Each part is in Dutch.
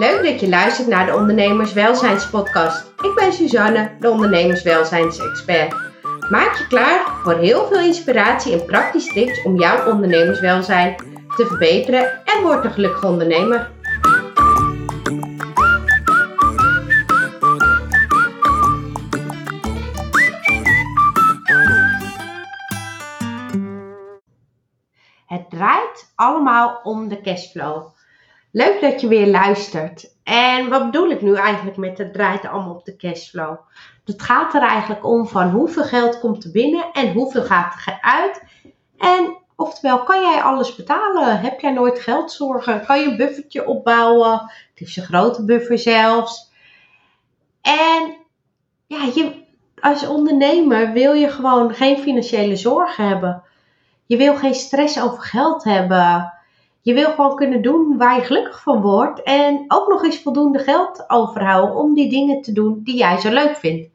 Leuk dat je luistert naar de Ondernemerswelzijnspodcast. Ik ben Suzanne, de ondernemerswelzijnsexpert. Maak je klaar voor heel veel inspiratie en praktische tips om jouw ondernemerswelzijn te verbeteren en word een gelukkige ondernemer. Het draait allemaal om de cashflow. Leuk dat je weer luistert. En wat bedoel ik nu eigenlijk met het draait allemaal op de cashflow? Het gaat er eigenlijk om van hoeveel geld komt er binnen en hoeveel gaat er uit. En oftewel, kan jij alles betalen? Heb jij nooit geldzorgen? Kan je een buffertje opbouwen? Het is een grote buffer zelfs. En ja, je, als ondernemer wil je gewoon geen financiële zorgen hebben. Je wil geen stress over geld hebben. Je wil gewoon kunnen doen waar je gelukkig van wordt. En ook nog eens voldoende geld overhouden om die dingen te doen die jij zo leuk vindt.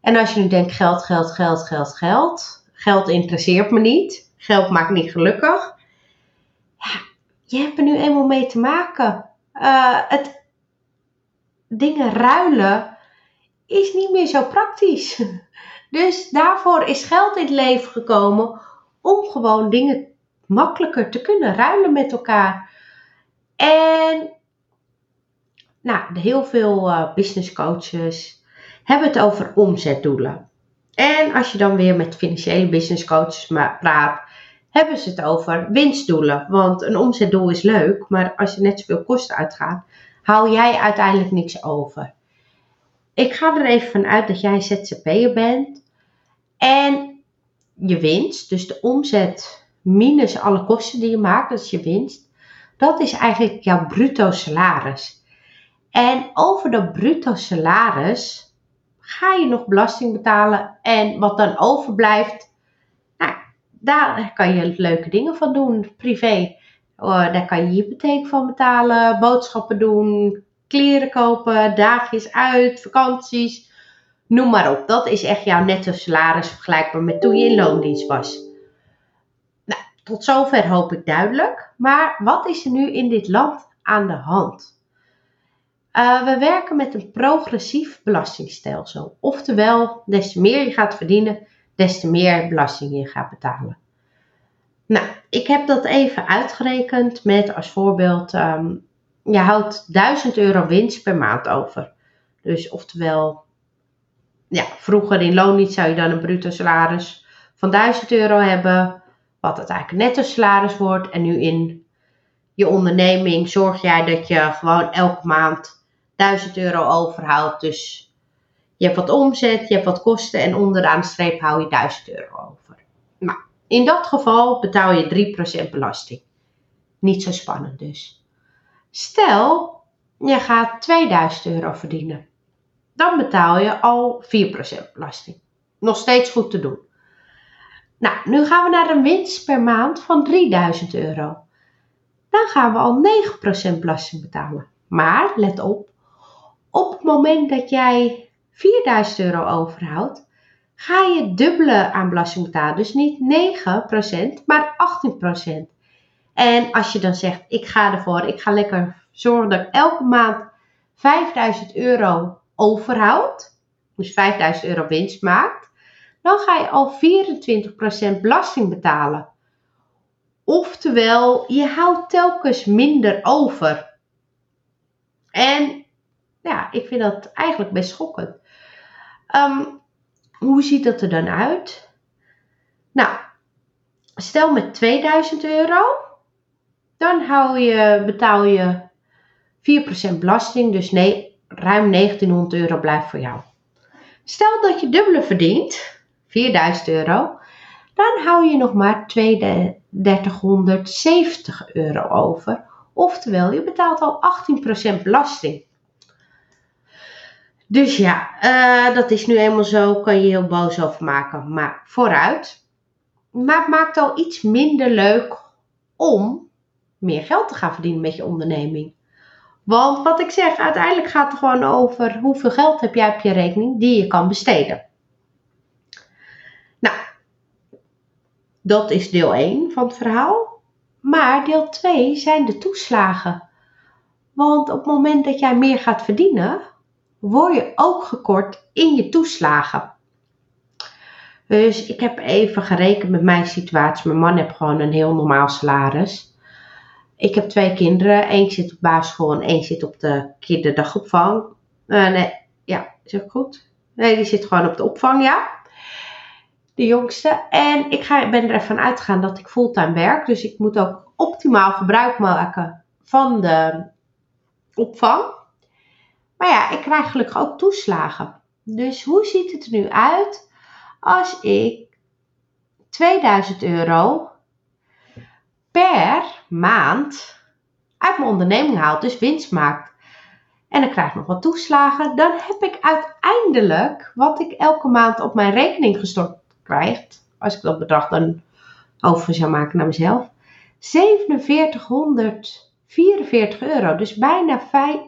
En als je nu denkt geld, geld, geld, geld, geld. Geld interesseert me niet. Geld maakt niet gelukkig. Ja, je hebt er nu eenmaal mee te maken. Uh, het dingen ruilen is niet meer zo praktisch. Dus daarvoor is geld in het leven gekomen om gewoon dingen makkelijker te kunnen ruilen met elkaar. En nou, heel veel uh, business coaches hebben het over omzetdoelen. En als je dan weer met financiële business coaches praat, hebben ze het over winstdoelen. Want een omzetdoel is leuk, maar als je net zoveel kosten uitgaat, hou jij uiteindelijk niks over. Ik ga er even van uit dat jij ZZP'er bent. En je winst, dus de omzet minus alle kosten die je maakt, dat is je winst. Dat is eigenlijk jouw bruto salaris. En over dat bruto salaris ga je nog belasting betalen. En wat dan overblijft, nou, daar kan je leuke dingen van doen, privé. Oh, daar kan je hypotheek van betalen, boodschappen doen, kleren kopen, dagjes uit, vakanties. Noem maar op. Dat is echt jouw netto salaris vergelijkbaar met toen je in loondienst was. Tot zover hoop ik duidelijk. Maar wat is er nu in dit land aan de hand? Uh, we werken met een progressief belastingstelsel. Oftewel, des te meer je gaat verdienen, des te meer belasting je gaat betalen. Nou, ik heb dat even uitgerekend met als voorbeeld, um, je houdt 1000 euro winst per maand over. Dus oftewel, ja, vroeger in loondienst zou je dan een bruto salaris van 1000 euro hebben wat het eigenlijk netto salaris wordt. En nu in je onderneming zorg jij dat je gewoon elke maand 1000 euro overhoudt. Dus je hebt wat omzet, je hebt wat kosten en onderaan de streep hou je 1000 euro over. Nou, in dat geval betaal je 3% belasting. Niet zo spannend dus. Stel, je gaat 2000 euro verdienen. Dan betaal je al 4% belasting. Nog steeds goed te doen. Nou, nu gaan we naar een winst per maand van 3000 euro. Dan gaan we al 9% belasting betalen. Maar let op, op het moment dat jij 4000 euro overhoudt, ga je dubbele aan belasting betalen. Dus niet 9%, maar 18%. En als je dan zegt, ik ga ervoor, ik ga lekker zorgen dat ik elke maand 5000 euro overhoud, dus 5000 euro winst maakt, dan ga je al 24% belasting betalen. Oftewel, je houdt telkens minder over. En ja, ik vind dat eigenlijk best schokkend. Ehm, hoe ziet dat er dan uit? Nou, stel met 2000 euro, dan hou je, betaal je 4% belasting, dus nee, ruim 1900 euro blijft voor jou. Stel dat je dubbele verdient, 4000 euro, dan hou je nog maar 3270 euro over. Oftewel, je betaalt al 18% belasting. Dus ja, uh, dat is nu eenmaal zo, kan je heel boos over maken. Maar vooruit. Maar het maakt al iets minder leuk om meer geld te gaan verdienen met je onderneming. Want wat ik zeg, uiteindelijk gaat het gewoon over hoeveel geld heb jij op je rekening die je kan besteden. Dat is deel 1 van het verhaal. Maar deel 2 zijn de toeslagen. Want op het moment dat jij meer gaat verdienen, word je ook gekort in je toeslagen. Dus ik heb even gerekend met mijn situatie. Mijn man heeft gewoon een heel normaal salaris. Ik heb twee kinderen. Eén zit op basisschool en één zit op de kinderdagopvang. Uh, nee, ja, zeg ik goed? Nee, die zit gewoon op de opvang, ja. De jongste. En ik ga, ben er even van uitgegaan dat ik fulltime werk. Dus ik moet ook optimaal gebruik maken van de opvang. Maar ja, ik krijg gelukkig ook toeslagen. Dus hoe ziet het er nu uit als ik 2000 euro per maand uit mijn onderneming haal, dus winst maak. En dan krijg ik nog wat toeslagen. Dan heb ik uiteindelijk wat ik elke maand op mijn rekening gestort krijg. Als ik dat bedrag dan over zou maken naar mezelf. 4744 euro. Dus bijna 5,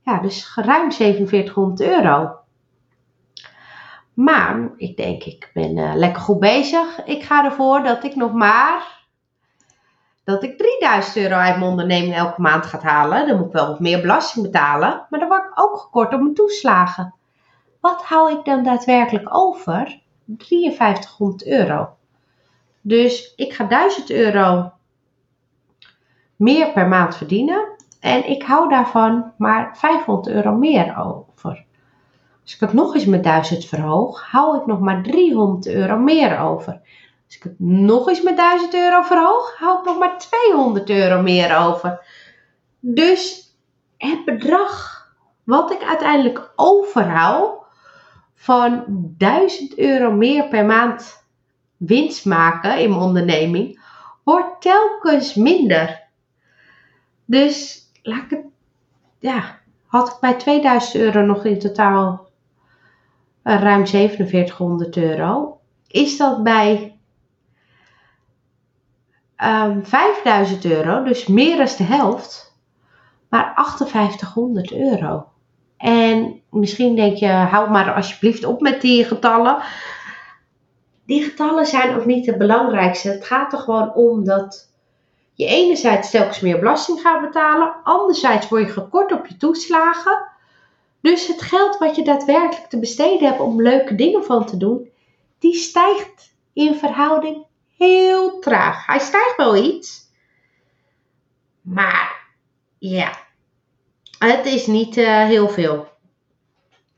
ja, dus ruim 4700 euro. Maar ik denk, ik ben uh, lekker goed bezig. Ik ga ervoor dat ik nog maar dat ik 3000 euro uit mijn onderneming elke maand ga halen. Dan moet ik wel wat meer belasting betalen. Maar dan word ik ook gekort op mijn toeslagen. Wat hou ik dan daadwerkelijk over? 5300 euro. Dus ik ga 1000 euro meer per maand verdienen. En ik hou daarvan maar 500 euro meer over. Als ik het nog eens met 1000 verhoog, hou ik nog maar 300 euro meer over. Als ik het nog eens met 1000 euro verhoog, hou ik nog maar 200 euro meer over. Dus het bedrag wat ik uiteindelijk overhoud van 1000 euro meer per maand winst maken in mijn onderneming, wordt telkens minder. Dus laat het, ja, had ik bij 2000 euro nog in totaal ruim 4700 euro. Is dat bij 5000 ehm, euro, dus meer dan de helft, maar 5800 euro. En misschien denk je, hou maar alsjeblieft op met die getallen. Die getallen zijn ook niet het belangrijkste. Het gaat er gewoon om dat je enerzijds telkens meer belasting gaat betalen, anderzijds word je gekort op je toeslagen. Dus het geld wat je daadwerkelijk te besteden hebt om leuke dingen van te doen, die stijgt in verhouding heel traag. Hij stijgt wel iets. Maar ja, het is niet uh, heel veel.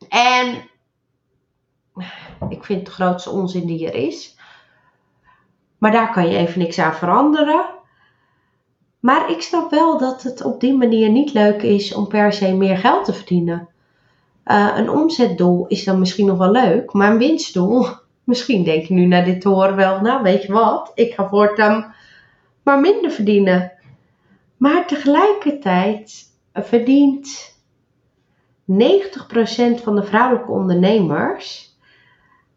En ik vind het de grootste onzin die er is. Maar daar kan je even niks aan veranderen. Maar ik snap wel dat het op die manier niet leuk is om per se meer geld te verdienen. Uh, een omzetdoel is dan misschien nog wel leuk, maar een winstdoel Misschien denk je nu naar dit te horen wel, nou weet je wat, ik ga voortaan maar minder verdienen. Maar tegelijkertijd verdient 90% van de vrouwelijke ondernemers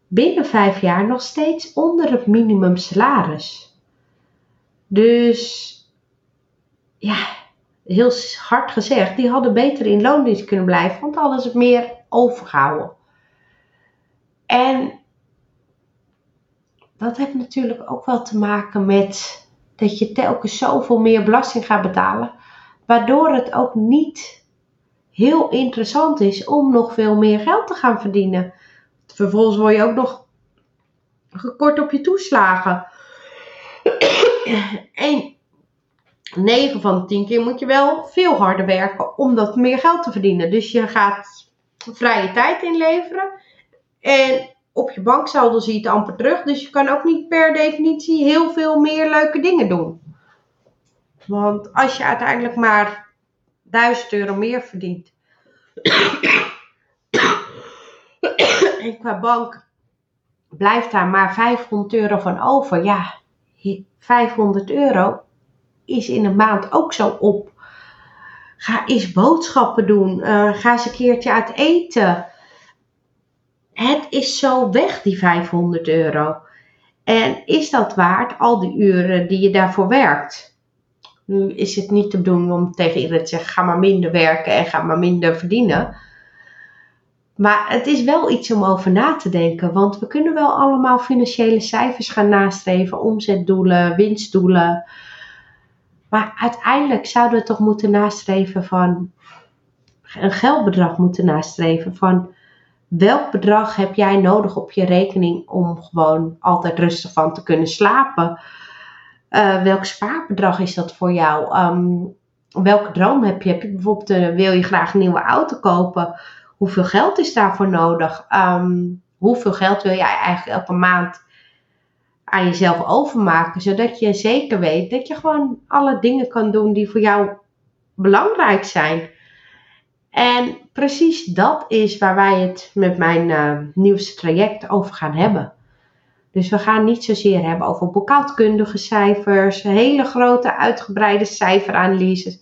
binnen vijf jaar nog steeds onder het minimumsalaris. Dus ja, heel hard gezegd, die hadden beter in loondienst kunnen blijven, want alles meer overgehouden. En dat heeft natuurlijk ook wel te maken met dat je telkens zoveel meer belasting gaat betalen, waardoor het ook niet heel interessant is om nog veel meer geld te gaan verdienen. Vervolgens word je ook nog gekort op je toeslagen. En 9 van de 10 keer moet je wel veel harder werken om dat meer geld te verdienen. Dus je gaat vrije tijd inleveren. En op je banksaldo zie je het amper terug. Dus je kan ook niet per definitie heel veel meer leuke dingen doen. Want als je uiteindelijk maar 1000 euro meer verdient. en qua bank blijft daar maar 500 euro van over. Ja, 500 euro is in een maand ook zo op. Ga eens boodschappen doen. Uh, ga eens een keertje uit eten het is zo weg, die 500 euro. En is dat waard al die uren die je daarvoor werkt? Nu is het niet te doen om tegen iedereen te zeggen: ga maar minder werken en ga maar minder verdienen. Maar het is wel iets om over na te denken. Want we kunnen wel allemaal financiële cijfers gaan nastreven, omzetdoelen, winstdoelen. Maar uiteindelijk zouden we toch moeten nastreven van een geldbedrag moeten nastreven van welk bedrag heb jij nodig op je rekening om gewoon altijd rustig van te kunnen slapen? Uh, welk spaarbedrag is dat voor jou? Um, welke droom heb je? Heb je bijvoorbeeld, uh, wil je graag een nieuwe auto kopen? Hoeveel geld is daarvoor nodig? Um, hoeveel geld wil jij eigenlijk elke maand aan jezelf overmaken? Zodat je zeker weet dat je gewoon alle dingen kan doen die voor jou belangrijk zijn. En precies dat is waar wij het met mijn uh, nieuwste traject over gaan hebben. Dus we gaan niet zozeer hebben over boekhoudkundige cijfers, hele grote uitgebreide cijferanalyses.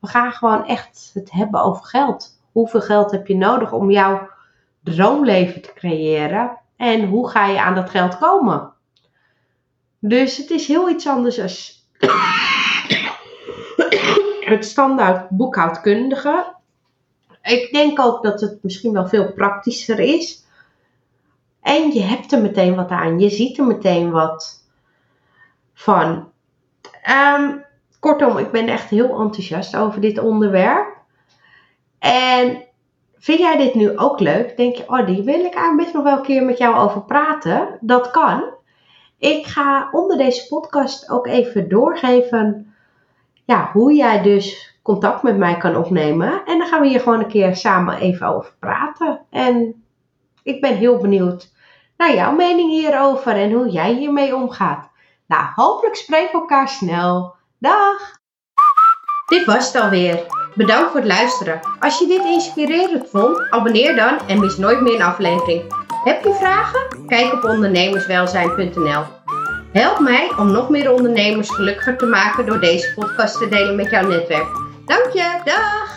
We gaan gewoon echt het hebben over geld. Hoeveel geld heb je nodig om jouw droomleven te creëren? En hoe ga je aan dat geld komen? Dus het is heel iets anders dan het standaard boekhoudkundige. Ik denk ook dat het misschien wel veel praktischer is. En je hebt er meteen wat aan. Je ziet er meteen wat van. Um, kortom, ik ben echt heel enthousiast over dit onderwerp. En vind jij dit nu ook leuk? Denk je, oh, die wil ik eigenlijk best nog wel een keer met jou over praten? Dat kan. Ik ga onder deze podcast ook even doorgeven ja, hoe jij dus contact met mij kan opnemen. En dan gaan we hier gewoon een keer samen even over praten. En ik ben heel benieuwd naar jouw mening hierover en hoe jij hiermee omgaat. Nou, hopelijk spreken we elkaar snel. Dag! Dit was het alweer. Bedankt voor het luisteren. Als je dit inspirerend vond, abonneer dan en mis nooit meer een aflevering. Heb je vragen? Kijk op ondernemerswelzijn.nl. Help mij om nog meer ondernemers gelukkiger te maken door deze podcast te delen met jouw netwerk. Dank je, dag!